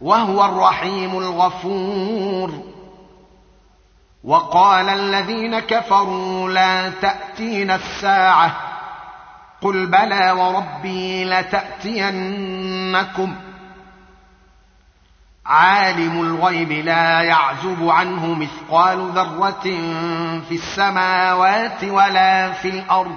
وهو الرحيم الغفور. وقال الذين كفروا لا تاتين الساعة. قل بلى وربي لتأتينكم. عالم الغيب لا يعزب عنه مثقال ذرة في السماوات ولا في الأرض.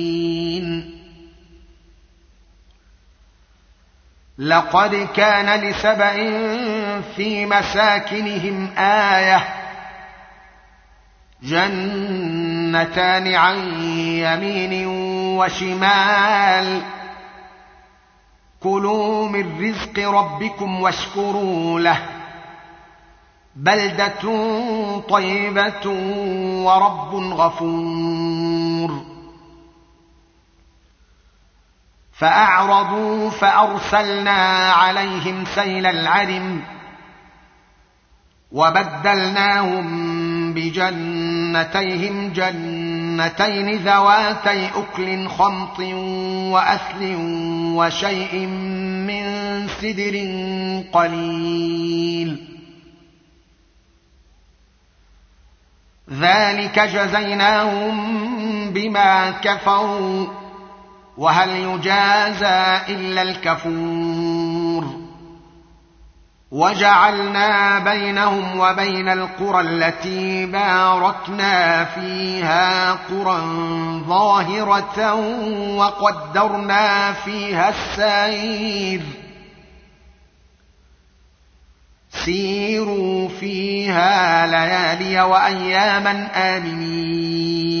لقد كان لسبأ في مساكنهم آية. جنتان عن يمين وشمال. كلوا من رزق ربكم واشكروا له. بلدة طيبة ورب غفور. فأعرضوا فأرسلنا عليهم سيل العرم وبدلناهم بجنتيهم جنتين ذواتي أكل خمط وأثل وشيء من سدر قليل ذلك جزيناهم بما كفروا وهل يجازى إلا الكفور وجعلنا بينهم وبين القرى التي باركنا فيها قرى ظاهرة وقدرنا فيها السير سيروا فيها ليالي وأياما آمنين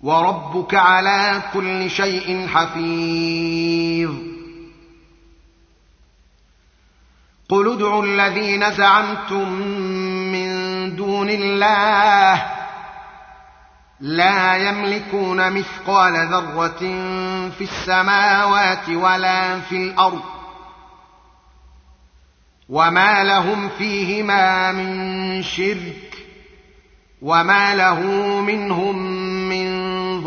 وربك على كل شيء حفيظ. قل ادعوا الذين زعمتم من دون الله لا يملكون مثقال ذرة في السماوات ولا في الأرض وما لهم فيهما من شرك وما له منهم من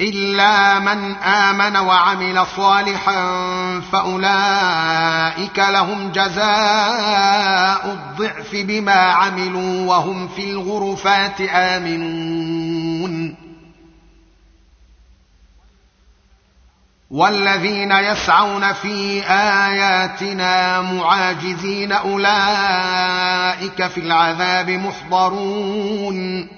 إلا من آمن وعمل صالحا فأولئك لهم جزاء الضعف بما عملوا وهم في الغرفات آمنون. والذين يسعون في آياتنا معاجزين أولئك في العذاب محضرون.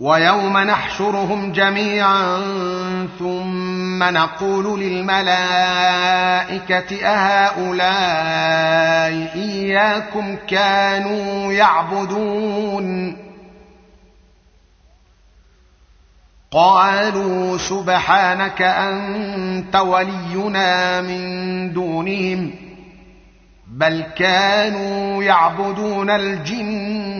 ويوم نحشرهم جميعا ثم نقول للملائكة أهؤلاء إياكم كانوا يعبدون؟ قالوا سبحانك أنت ولينا من دونهم بل كانوا يعبدون الجن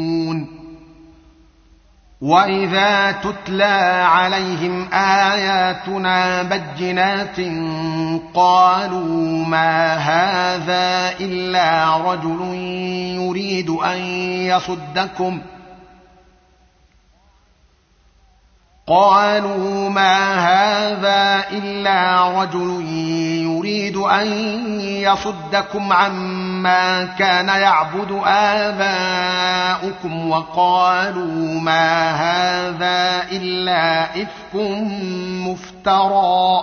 واذا تتلى عليهم اياتنا بجنات قالوا ما هذا الا رجل يريد ان يصدكم ۖ قالوا ما هذا الا رجل يريد ان يصدكم عما كان يعبد آباؤكم وقالوا ما هذا إلا إفك مفترى.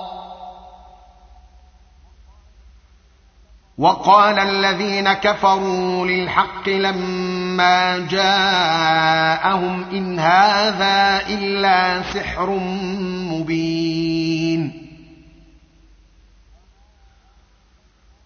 وقال الذين كفروا للحق لما جاءهم إن هذا إلا سحر مبين.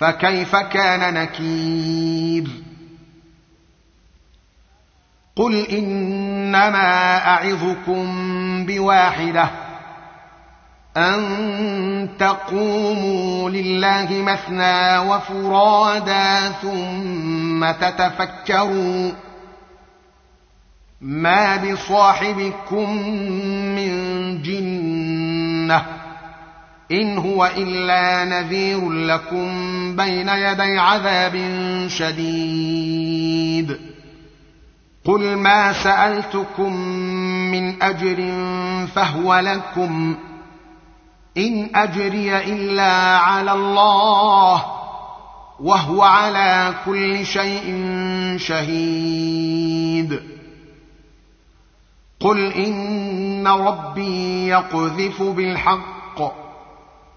فكيف كان نكير؟ قل إنما أعظكم بواحدة أن تقوموا لله مثنى وفرادا ثم تتفكروا. ما بصاحبكم من جنة إن هو إلا نذير لكم بين يدي عذاب شديد. قل ما سألتكم من أجر فهو لكم. إن أجري إلا على الله وهو على كل شيء شهيد. قل إن ربي يقذف بالحق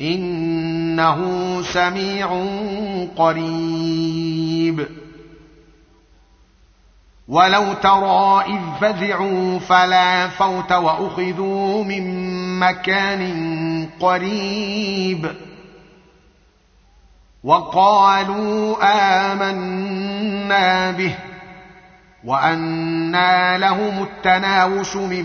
إنه سميع قريب. ولو ترى إذ فزعوا فلا فوت وأخذوا من مكان قريب. وقالوا آمنا به وأنى لهم التناوش من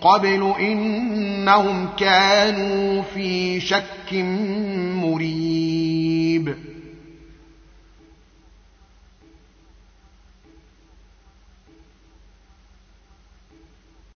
قبل إنهم كانوا في شك مريب.